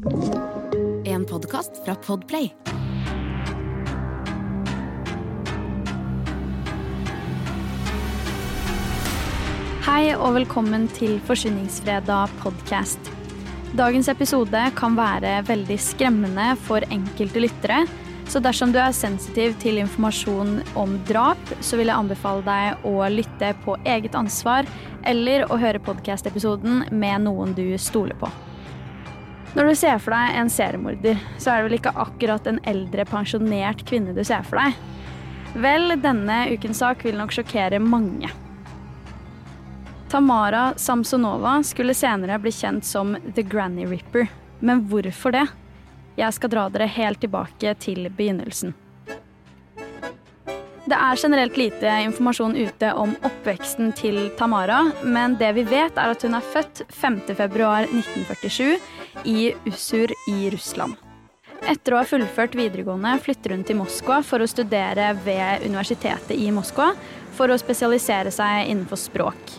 En podkast fra Podplay. Hei og velkommen til Forsyningsfredag podcast. Dagens episode kan være veldig skremmende for enkelte lyttere, så dersom du er sensitiv til informasjon om drap, så vil jeg anbefale deg å lytte på eget ansvar eller å høre podkast-episoden med noen du stoler på. Når du ser for deg en seriemorder, så er det vel ikke akkurat en eldre, pensjonert kvinne du ser for deg? Vel, denne ukens sak vil nok sjokkere mange. Tamara Samsonova skulle senere bli kjent som The Granny Ripper. Men hvorfor det? Jeg skal dra dere helt tilbake til begynnelsen. Det er generelt lite informasjon ute om oppveksten til Tamara, men det vi vet, er at hun er født 5.2.1947 i Usur i Russland. Etter å ha fullført videregående flytter hun til Moskva for å studere ved universitetet i Moskva for å spesialisere seg innenfor språk.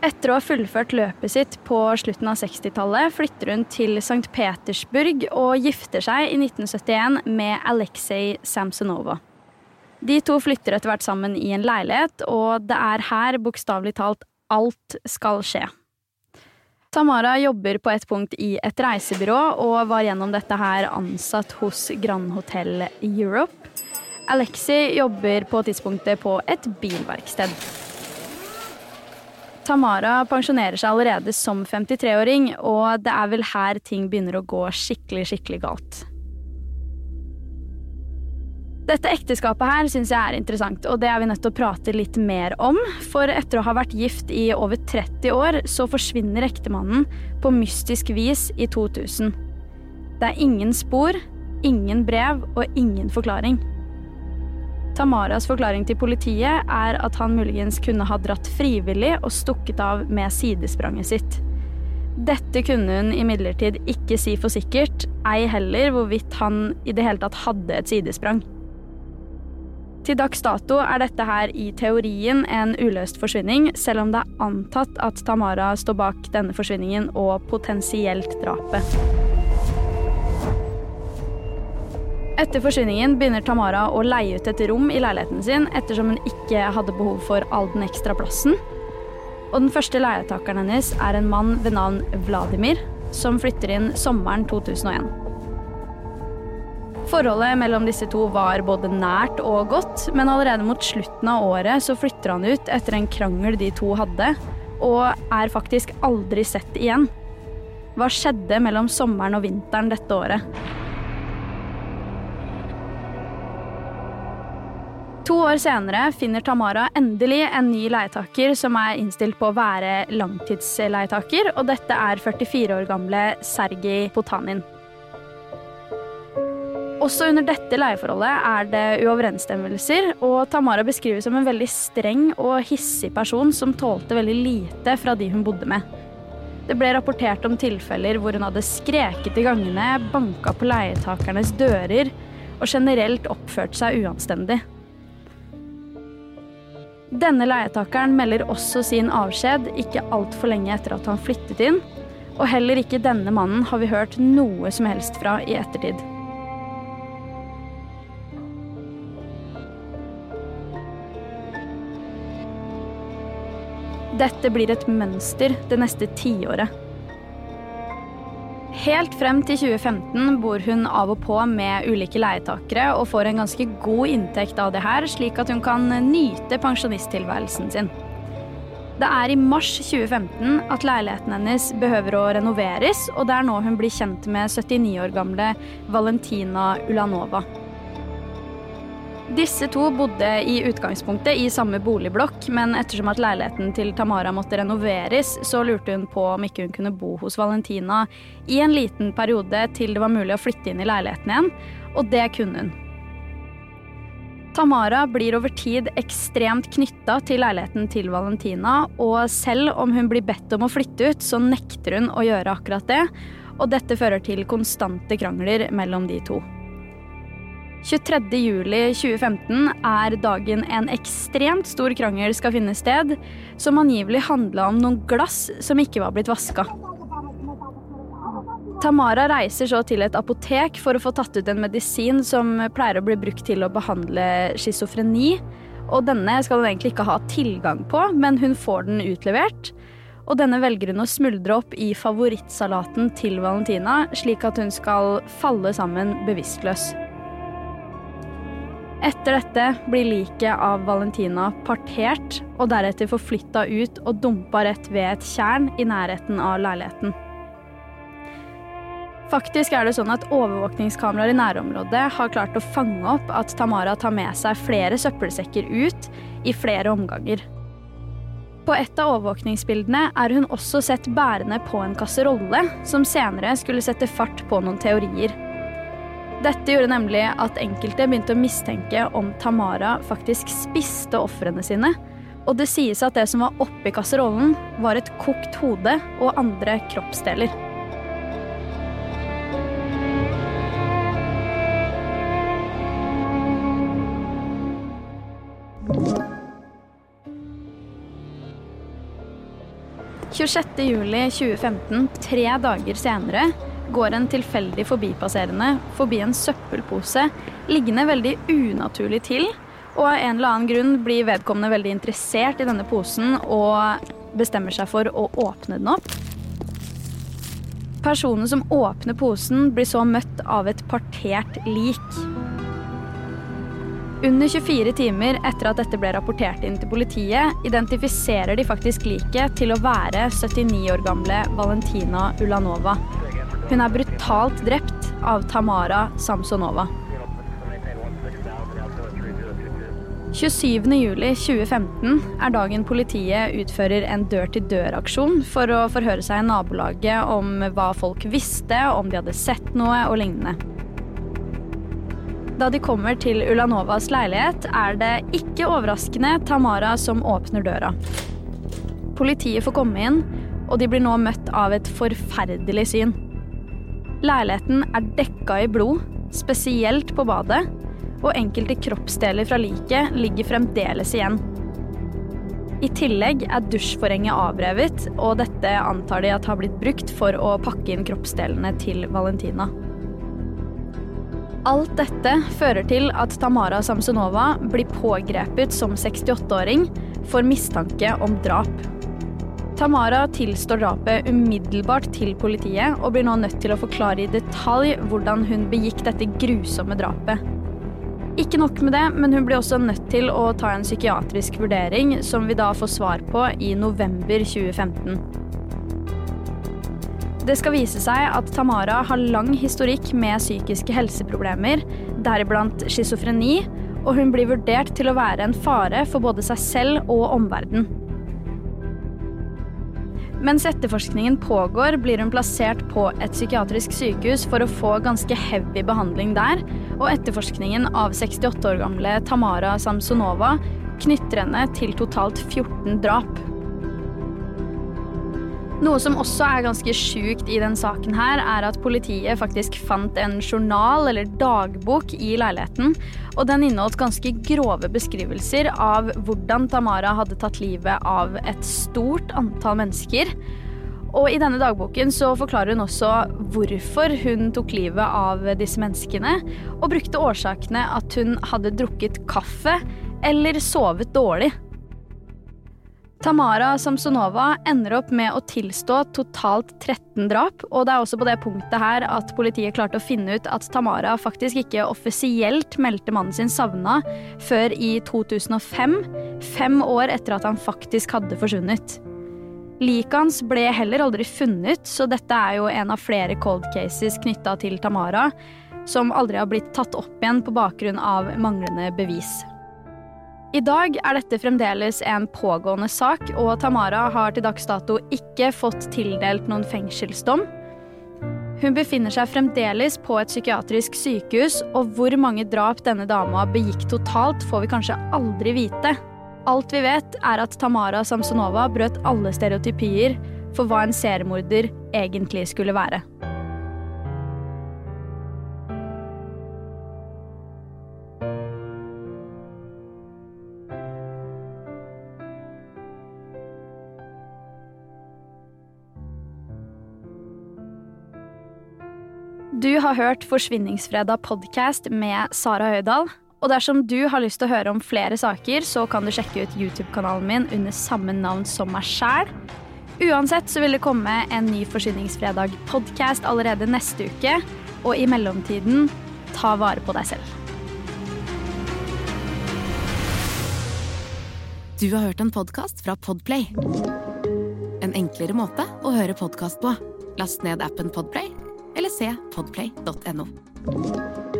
Etter å ha fullført løpet sitt på slutten av 60-tallet, flytter hun til St. Petersburg og gifter seg i 1971 med Aleksej Samsonova. De to flytter etter hvert sammen i en leilighet, og det er her bokstavelig talt alt skal skje. Tamara jobber på et punkt i et reisebyrå og var gjennom dette her ansatt hos Grand Hotel Europe. Alexi jobber på tidspunktet på et bilverksted. Tamara pensjonerer seg allerede som 53-åring, og det er vel her ting begynner å gå skikkelig, skikkelig galt. Dette ekteskapet her syns jeg er interessant, og det er vi nødt til å prate litt mer om. For etter å ha vært gift i over 30 år, så forsvinner ektemannen på mystisk vis i 2000. Det er ingen spor, ingen brev og ingen forklaring. Tamaras forklaring til politiet er at han muligens kunne ha dratt frivillig og stukket av med sidespranget sitt. Dette kunne hun imidlertid ikke si for sikkert, ei heller hvorvidt han i det hele tatt hadde et sidesprang. Til dags dato er dette her i teorien en uløst forsvinning, selv om det er antatt at Tamara står bak denne forsvinningen og potensielt drapet. Etter forsvinningen begynner Tamara å leie ut et rom i leiligheten sin ettersom hun ikke hadde behov for all den ekstra plassen. Og den første leietakeren hennes er en mann ved navn Vladimir, som flytter inn sommeren 2001. Forholdet mellom disse to var både nært og godt, men allerede mot slutten av året så flytter han ut etter en krangel de to hadde, og er faktisk aldri sett igjen. Hva skjedde mellom sommeren og vinteren dette året? To år senere finner Tamara endelig en ny leietaker som er innstilt på å være langtidsleietaker, og dette er 44 år gamle Sergij Potanin. Også under dette leieforholdet er det uoverensstemmelser, og Tamara beskrives som en veldig streng og hissig person som tålte veldig lite fra de hun bodde med. Det ble rapportert om tilfeller hvor hun hadde skreket i gangene, banka på leietakernes dører og generelt oppført seg uanstendig. Denne leietakeren melder også sin avskjed ikke altfor lenge etter at han flyttet inn, og heller ikke denne mannen har vi hørt noe som helst fra i ettertid. Dette blir et mønster det neste tiåret. Helt frem til 2015 bor hun av og på med ulike leietakere og får en ganske god inntekt av det her, slik at hun kan nyte pensjonisttilværelsen sin. Det er i mars 2015 at leiligheten hennes behøver å renoveres, og det er nå hun blir kjent med 79 år gamle Valentina Ulanova. Disse to bodde i utgangspunktet i samme boligblokk, men ettersom at leiligheten til Tamara måtte renoveres, så lurte hun på om ikke hun kunne bo hos Valentina i en liten periode til det var mulig å flytte inn i leiligheten igjen, og det kunne hun. Tamara blir over tid ekstremt knytta til leiligheten til Valentina, og selv om hun blir bedt om å flytte ut, så nekter hun å gjøre akkurat det, og dette fører til konstante krangler mellom de to. 23.07.2015 er dagen en ekstremt stor krangel skal finne sted, som angivelig handla om noen glass som ikke var blitt vaska. Tamara reiser så til et apotek for å få tatt ut en medisin som pleier å bli brukt til å behandle schizofreni. Og denne skal hun egentlig ikke ha tilgang på, men hun får den utlevert. Og denne velger hun å smuldre opp i favorittsalaten til Valentina, slik at hun skal falle sammen bevisstløs. Etter dette blir liket av Valentina partert og deretter forflytta ut og dumpa rett ved et tjern i nærheten av leiligheten. Faktisk er det sånn at Overvåkningskameraer i nærområdet har klart å fange opp at Tamara tar med seg flere søppelsekker ut i flere omganger. På et av overvåkningsbildene er hun også sett bærende på en kasserolle, som senere skulle sette fart på noen teorier. Dette gjorde nemlig at enkelte begynte å mistenke om Tamara faktisk spiste ofrene sine. Og det sies at det som var oppi kasserollen, var et kokt hode og andre kroppsdeler. 26.07.2015, tre dager senere, går en tilfeldig forbipasserende forbi en søppelpose liggende veldig unaturlig til, og av en eller annen grunn blir vedkommende veldig interessert i denne posen og bestemmer seg for å åpne den opp. Personen som åpner posen, blir så møtt av et partert lik. Under 24 timer etter at dette ble rapportert inn til politiet, identifiserer de faktisk liket til å være 79 år gamle Valentina Ulanova. Hun er brutalt drept av Tamara Samsonova. 27.07.2015 er dagen politiet utfører en dør-til-dør-aksjon for å forhøre seg i nabolaget om hva folk visste, om de hadde sett noe og lignende. Da de kommer til Ulanovas leilighet, er det ikke overraskende Tamara som åpner døra. Politiet får komme inn, og de blir nå møtt av et forferdelig syn. Leiligheten er dekka i blod, spesielt på badet, og enkelte kroppsdeler fra liket ligger fremdeles igjen. I tillegg er dusjforhenget avrevet, og dette antar de at har blitt brukt for å pakke inn kroppsdelene til Valentina. Alt dette fører til at Tamara Samsonova blir pågrepet som 68-åring for mistanke om drap. Tamara tilstår drapet umiddelbart til politiet og blir nå nødt til å forklare i detalj hvordan hun begikk dette grusomme drapet. Ikke nok med det, men hun blir også nødt til å ta en psykiatrisk vurdering, som vi da får svar på i november 2015. Det skal vise seg at Tamara har lang historikk med psykiske helseproblemer, deriblant schizofreni, og hun blir vurdert til å være en fare for både seg selv og omverdenen. Mens etterforskningen pågår, blir hun plassert på et psykiatrisk sykehus for å få ganske heavy behandling der, og etterforskningen av 68 år gamle Tamara Samsonova knytter henne til totalt 14 drap. Noe som også er ganske sjukt i den saken her, er at politiet faktisk fant en journal eller dagbok i leiligheten, og den inneholdt ganske grove beskrivelser av hvordan Tamara hadde tatt livet av et stort antall mennesker. Og i denne dagboken så forklarer hun også hvorfor hun tok livet av disse menneskene, og brukte årsakene at hun hadde drukket kaffe eller sovet dårlig. Tamara Samsonova ender opp med å tilstå totalt 13 drap, og det er også på det punktet her at politiet klarte å finne ut at Tamara faktisk ikke offisielt meldte mannen sin savna før i 2005, fem år etter at han faktisk hadde forsvunnet. Liket hans ble heller aldri funnet, så dette er jo en av flere cold cases knytta til Tamara, som aldri har blitt tatt opp igjen på bakgrunn av manglende bevis. I dag er dette fremdeles en pågående sak, og Tamara har til dags dato ikke fått tildelt noen fengselsdom. Hun befinner seg fremdeles på et psykiatrisk sykehus, og hvor mange drap denne dama begikk totalt, får vi kanskje aldri vite. Alt vi vet, er at Tamara Samsonova brøt alle stereotypier for hva en seriemorder egentlig skulle være. Du har hørt Forsvinningsfredag podkast med Sara Høydahl. Og dersom du har lyst til å høre om flere saker, så kan du sjekke ut YouTube-kanalen min under samme navn som meg sjæl. Uansett så vil det komme en ny Forsyningsfredag-podkast allerede neste uke. Og i mellomtiden, ta vare på deg selv. Du har hørt en podkast fra Podplay. En enklere måte å høre podkast på. Last ned appen Podplay, se podplay.no.